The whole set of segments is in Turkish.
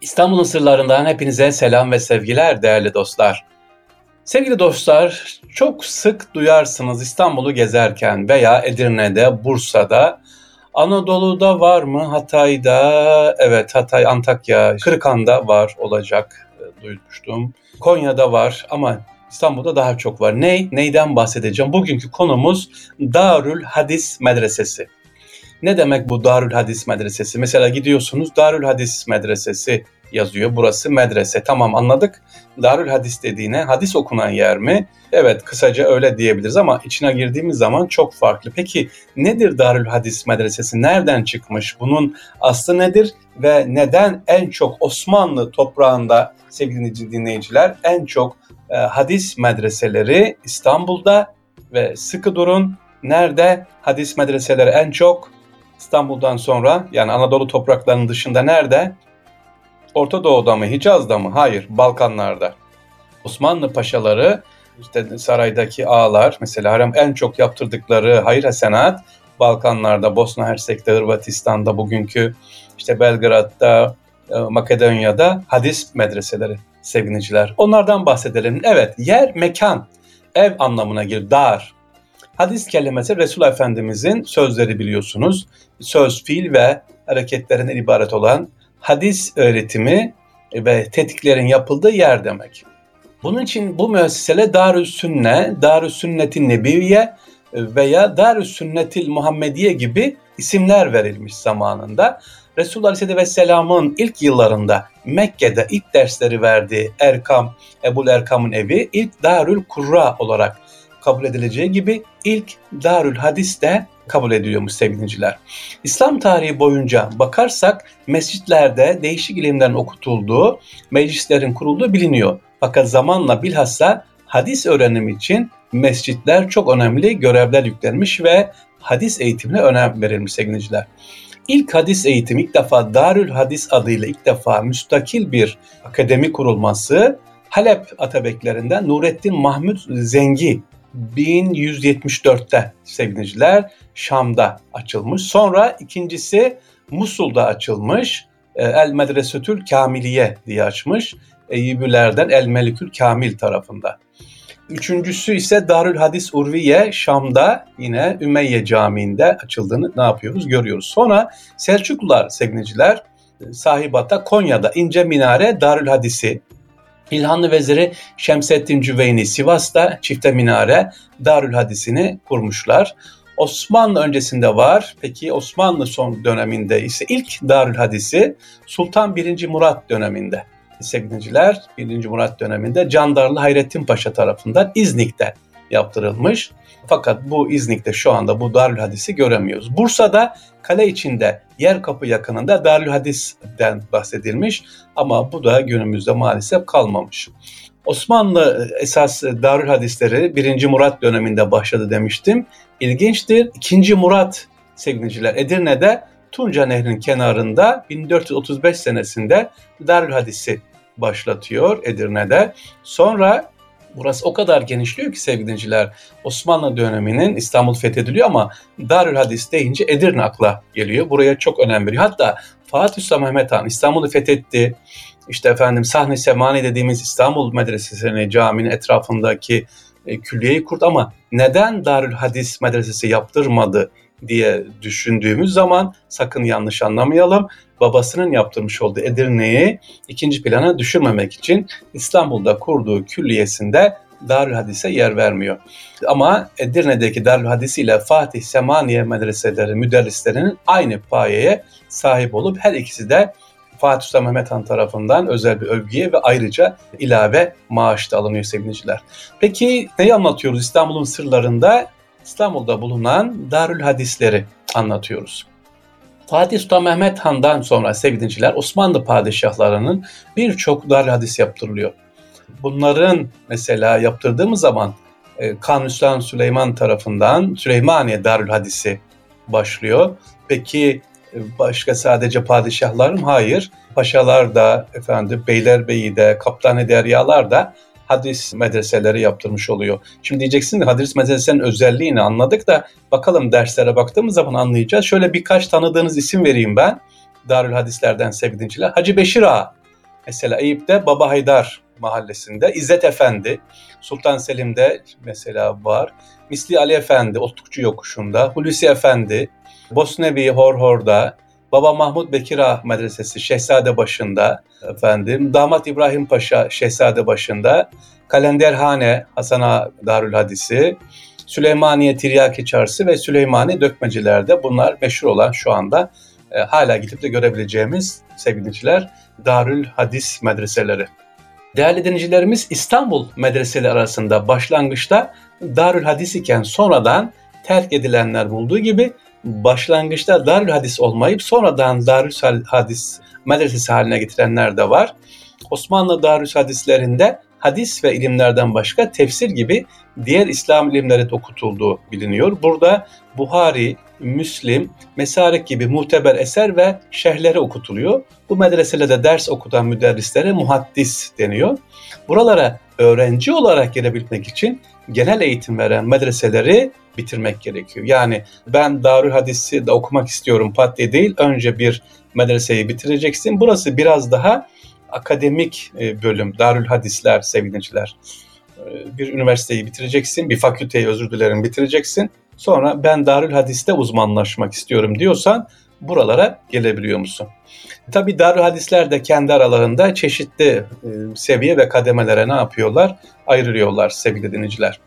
İstanbul'un sırlarından hepinize selam ve sevgiler değerli dostlar. Sevgili dostlar, çok sık duyarsınız İstanbul'u gezerken veya Edirne'de, Bursa'da, Anadolu'da var mı? Hatay'da, evet Hatay, Antakya, Kırıkan'da var olacak e, duymuştum. Konya'da var ama İstanbul'da daha çok var. Ney? Neyden bahsedeceğim? Bugünkü konumuz Darül Hadis Medresesi. Ne demek bu Darül Hadis Medresesi? Mesela gidiyorsunuz Darül Hadis Medresesi yazıyor. Burası medrese. Tamam anladık. Darül Hadis dediğine hadis okunan yer mi? Evet kısaca öyle diyebiliriz ama içine girdiğimiz zaman çok farklı. Peki nedir Darül Hadis Medresesi? Nereden çıkmış? Bunun aslı nedir? Ve neden en çok Osmanlı toprağında sevgili dinleyiciler en çok e, hadis medreseleri İstanbul'da ve sıkı durun nerede hadis medreseleri en çok İstanbul'dan sonra yani Anadolu topraklarının dışında nerede? Orta Doğu'da mı, Hicaz'da mı? Hayır, Balkanlarda. Osmanlı paşaları işte saraydaki ağalar mesela harem en çok yaptırdıkları hayır hasenat Balkanlarda, Bosna Hersek'te, Hırvatistan'da, bugünkü işte Belgrad'da, e, Makedonya'da hadis medreseleri sevgiliciler. Onlardan bahsedelim. Evet, yer, mekan, ev anlamına gelir. Dar, Hadis kelimesi Resul Efendimizin sözleri biliyorsunuz. Söz, fiil ve hareketlerinden ibaret olan hadis öğretimi ve tetiklerin yapıldığı yer demek. Bunun için bu müessesele Darü Sünne, Darü Sünnetin Nebiviye veya Darü Sünnetil Muhammediye gibi isimler verilmiş zamanında. Resulullah Aleyhisselatü Vesselam'ın ilk yıllarında Mekke'de ilk dersleri verdiği Erkam, Ebul Erkam'ın evi ilk Darül Kurra olarak kabul edileceği gibi ilk Darül Hadis de kabul ediliyormuş sevgiliciler. İslam tarihi boyunca bakarsak mescitlerde değişik ilimlerin okutulduğu, meclislerin kurulduğu biliniyor. Fakat zamanla bilhassa hadis öğrenimi için mescitler çok önemli görevler yüklenmiş ve hadis eğitimine önem verilmiş sevgiliciler. İlk hadis eğitimi ilk defa Darül Hadis adıyla ilk defa müstakil bir akademi kurulması Halep Atabeklerinden Nurettin Mahmud Zengi 1174'te sevgiliciler Şam'da açılmış. Sonra ikincisi Musul'da açılmış. E, El Medresetül Kamiliye diye açmış. Eyyubilerden El Melikül Kamil tarafında. Üçüncüsü ise Darül Hadis Urviye Şam'da yine Ümeyye Camii'nde açıldığını ne yapıyoruz görüyoruz. Sonra Selçuklular sevgiliciler Sahibat'ta Konya'da İnce Minare Darül Hadis'i İlhanlı Veziri Şemseddin Cüveyni Sivas'ta çifte minare Darül Hadis'ini kurmuşlar. Osmanlı öncesinde var. Peki Osmanlı son döneminde ise ilk Darül Hadis'i Sultan 1. Murat döneminde. Sevgiliciler 1. Murat döneminde Candarlı Hayrettin Paşa tarafından İznik'te yaptırılmış. Fakat bu İznik'te şu anda bu Darül Hadis'i göremiyoruz. Bursa'da kale içinde yer kapı yakınında Darül Hadis'den bahsedilmiş ama bu da günümüzde maalesef kalmamış. Osmanlı esas Darül Hadisleri 1. Murat döneminde başladı demiştim. İlginçtir. 2. Murat sevgiliciler Edirne'de Tunca Nehri'nin kenarında 1435 senesinde Darül Hadis'i başlatıyor Edirne'de. Sonra Burası o kadar genişliyor ki sevgili dinciler. Osmanlı döneminin İstanbul fethediliyor ama Darül Hadis deyince Edirne akla geliyor. Buraya çok önem veriyor. Hatta Fatih Sultan Mehmet Han İstanbul'u fethetti. İşte efendim Sahne Semani dediğimiz İstanbul Medresesi'ni caminin etrafındaki e, külliyeyi kurdu ama neden Darül Hadis medresesi yaptırmadı diye düşündüğümüz zaman sakın yanlış anlamayalım. Babasının yaptırmış olduğu Edirne'yi ikinci plana düşürmemek için İstanbul'da kurduğu külliyesinde Darül Hadis'e yer vermiyor. Ama Edirne'deki Darül Hadis ile Fatih Semaniye medreseleri müderrislerinin aynı payeye sahip olup her ikisi de Fatih Sultan Mehmet Han tarafından özel bir övgüye ve ayrıca ilave maaş da alınıyor sevgiliciler. Peki neyi anlatıyoruz İstanbul'un sırlarında? İstanbul'da bulunan Darül Hadisleri anlatıyoruz. Fatih Sultan Mehmet Han'dan sonra sevgiliciler Osmanlı padişahlarının birçok Darül Hadis yaptırılıyor. Bunların mesela yaptırdığımız zaman e, Kanuni Süleyman tarafından Süleymaniye Darül Hadisi başlıyor. Peki e, başka sadece padişahlar mı? Hayır. Paşalar da, efendim Beylerbeyi de, Kaptan-ı Deryalar da hadis medreseleri yaptırmış oluyor. Şimdi diyeceksin hadis medresesinin özelliğini anladık da bakalım derslere baktığımız zaman anlayacağız. Şöyle birkaç tanıdığınız isim vereyim ben. Darül Hadislerden sevgili dinciler. Hacı Beşir Ağa. Mesela Eyüp'te Baba Haydar mahallesinde İzzet Efendi, Sultan Selim'de mesela var. Misli Ali Efendi, Otlukçu Yokuşu'nda, Hulusi Efendi, Bosnevi Horhor'da, Baba Mahmut Bekir Ağa Medresesi Şehzade başında efendim, Damat İbrahim Paşa Şehzade başında, Kalenderhane Hasan Ağa Darül Hadisi, Süleymaniye Tiryaki Çarşı ve Süleymani Dökmecilerde bunlar meşhur olan şu anda e, hala gidip de görebileceğimiz sevgiliciler Darül Hadis medreseleri. Değerli dinleyicilerimiz İstanbul medreseleri arasında başlangıçta Darül Hadis iken sonradan terk edilenler bulduğu gibi başlangıçta Darül Hadis olmayıp sonradan Darül Hadis medresesi haline getirenler de var. Osmanlı Darül Hadislerinde hadis ve ilimlerden başka tefsir gibi diğer İslam ilimleri de okutulduğu biliniyor. Burada Buhari, Müslim, Mesarik gibi muteber eser ve şerhleri okutuluyor. Bu medreselerde ders okutan müderrislere muhaddis deniyor. Buralara öğrenci olarak gelebilmek için genel eğitim veren medreseleri bitirmek gerekiyor. Yani ben Darül Hadis'i de okumak istiyorum pat diye değil. Önce bir medreseyi bitireceksin. Burası biraz daha akademik e, bölüm, Darül Hadisler sevgiliciler. E, bir üniversiteyi bitireceksin, bir fakülteyi özür dilerim bitireceksin. Sonra ben Darül Hadis'te uzmanlaşmak istiyorum diyorsan buralara gelebiliyor musun? Tabi Darül Hadisler de kendi aralarında çeşitli e, seviye ve kademelere ne yapıyorlar? Ayrılıyorlar sevgili dinleyiciler.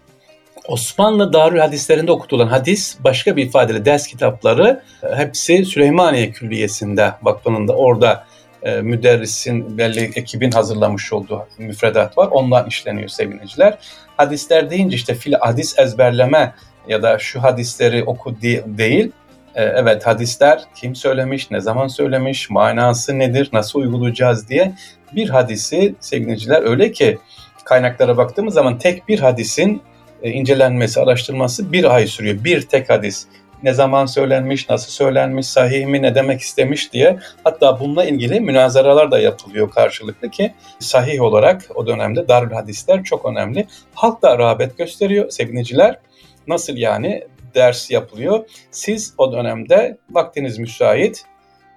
Osmanlı Darül Hadislerinde okutulan hadis başka bir ifadeyle ders kitapları hepsi Süleymaniye Külliyesi'nde vakfının orada e, müderrisin belli ekibin hazırlamış olduğu müfredat var. Ondan işleniyor sevgiliciler. Hadisler deyince işte fil hadis ezberleme ya da şu hadisleri oku de, değil. E, evet hadisler kim söylemiş, ne zaman söylemiş, manası nedir, nasıl uygulayacağız diye bir hadisi sevgiliciler öyle ki kaynaklara baktığımız zaman tek bir hadisin e, incelenmesi, araştırması bir ay sürüyor. Bir tek hadis ne zaman söylenmiş, nasıl söylenmiş, sahih mi, ne demek istemiş diye. Hatta bununla ilgili münazaralar da yapılıyor karşılıklı ki sahih olarak o dönemde Darül Hadisler çok önemli. Halk da rağbet gösteriyor sevgiliciler. Nasıl yani ders yapılıyor? Siz o dönemde vaktiniz müsait,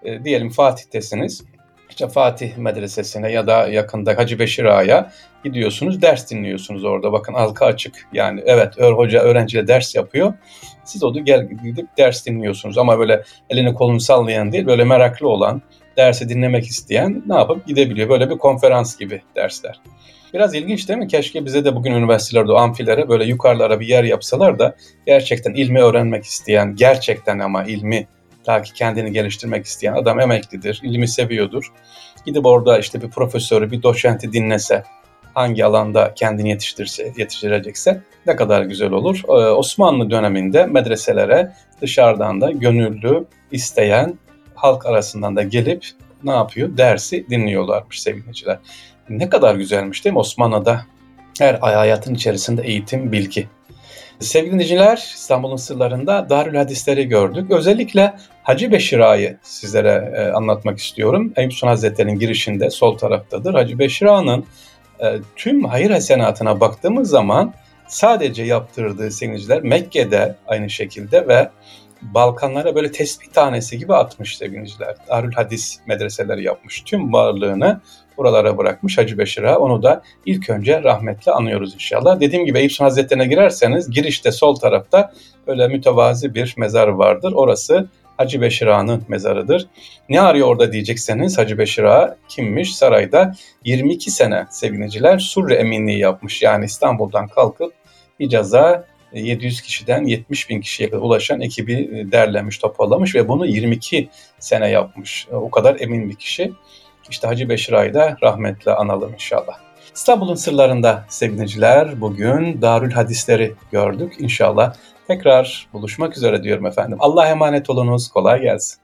e, diyelim Fatih'tesiniz işte Fatih Medresesi'ne ya da yakında Hacı Beşir Ağa'ya gidiyorsunuz, ders dinliyorsunuz orada. Bakın halka açık. Yani evet hoca öğrenciyle ders yapıyor. Siz o da gel gidip ders dinliyorsunuz ama böyle elini kolunu sallayan değil, böyle meraklı olan, dersi dinlemek isteyen ne yapıp gidebiliyor. Böyle bir konferans gibi dersler. Biraz ilginç değil mi? Keşke bize de bugün üniversitelerde o amfilere böyle yukarılara bir yer yapsalar da gerçekten ilmi öğrenmek isteyen, gerçekten ama ilmi ta ki kendini geliştirmek isteyen adam emeklidir, ilmi seviyordur. Gidip orada işte bir profesörü, bir doçenti dinlese, hangi alanda kendini yetiştirse, yetiştirecekse ne kadar güzel olur. Ee, Osmanlı döneminde medreselere dışarıdan da gönüllü, isteyen halk arasından da gelip ne yapıyor? Dersi dinliyorlarmış sevgiliciler. Ne kadar güzelmiş değil mi Osmanlı'da? Her hayatın içerisinde eğitim, bilgi. Sevgili dinleyiciler, İstanbul'un sırlarında Darül Hadisleri gördük. Özellikle Hacı Beşir Ağa'yı sizlere e, anlatmak istiyorum. Eyüp Sultan Hazretleri'nin girişinde sol taraftadır. Hacı Beşir Ağa'nın e, tüm hayır hasenatına baktığımız zaman sadece yaptırdığı sevgiliciler Mekke'de aynı şekilde ve Balkanlara böyle tespih tanesi gibi atmış sevgiliciler. Darül Hadis medreseleri yapmış. Tüm varlığını buralara bırakmış Hacı Beşir'a. Onu da ilk önce rahmetle anıyoruz inşallah. Dediğim gibi Eyüp Hazretleri'ne girerseniz girişte sol tarafta böyle mütevazi bir mezar vardır. Orası Hacı Beşir Ağa'nın mezarıdır. Ne arıyor orada diyecekseniz Hacı Beşir Ağa kimmiş? Sarayda 22 sene sevgiliciler surre eminliği yapmış. Yani İstanbul'dan kalkıp Hicaz'a 700 kişiden 70 bin kişiye kadar ulaşan ekibi derlemiş, toparlamış ve bunu 22 sene yapmış. O kadar emin bir kişi. İşte Hacı Beşir Ay'da rahmetle analım inşallah. İstanbul'un sırlarında sevgiliciler bugün Darül Hadisleri gördük. İnşallah tekrar buluşmak üzere diyorum efendim. Allah emanet olunuz. Kolay gelsin.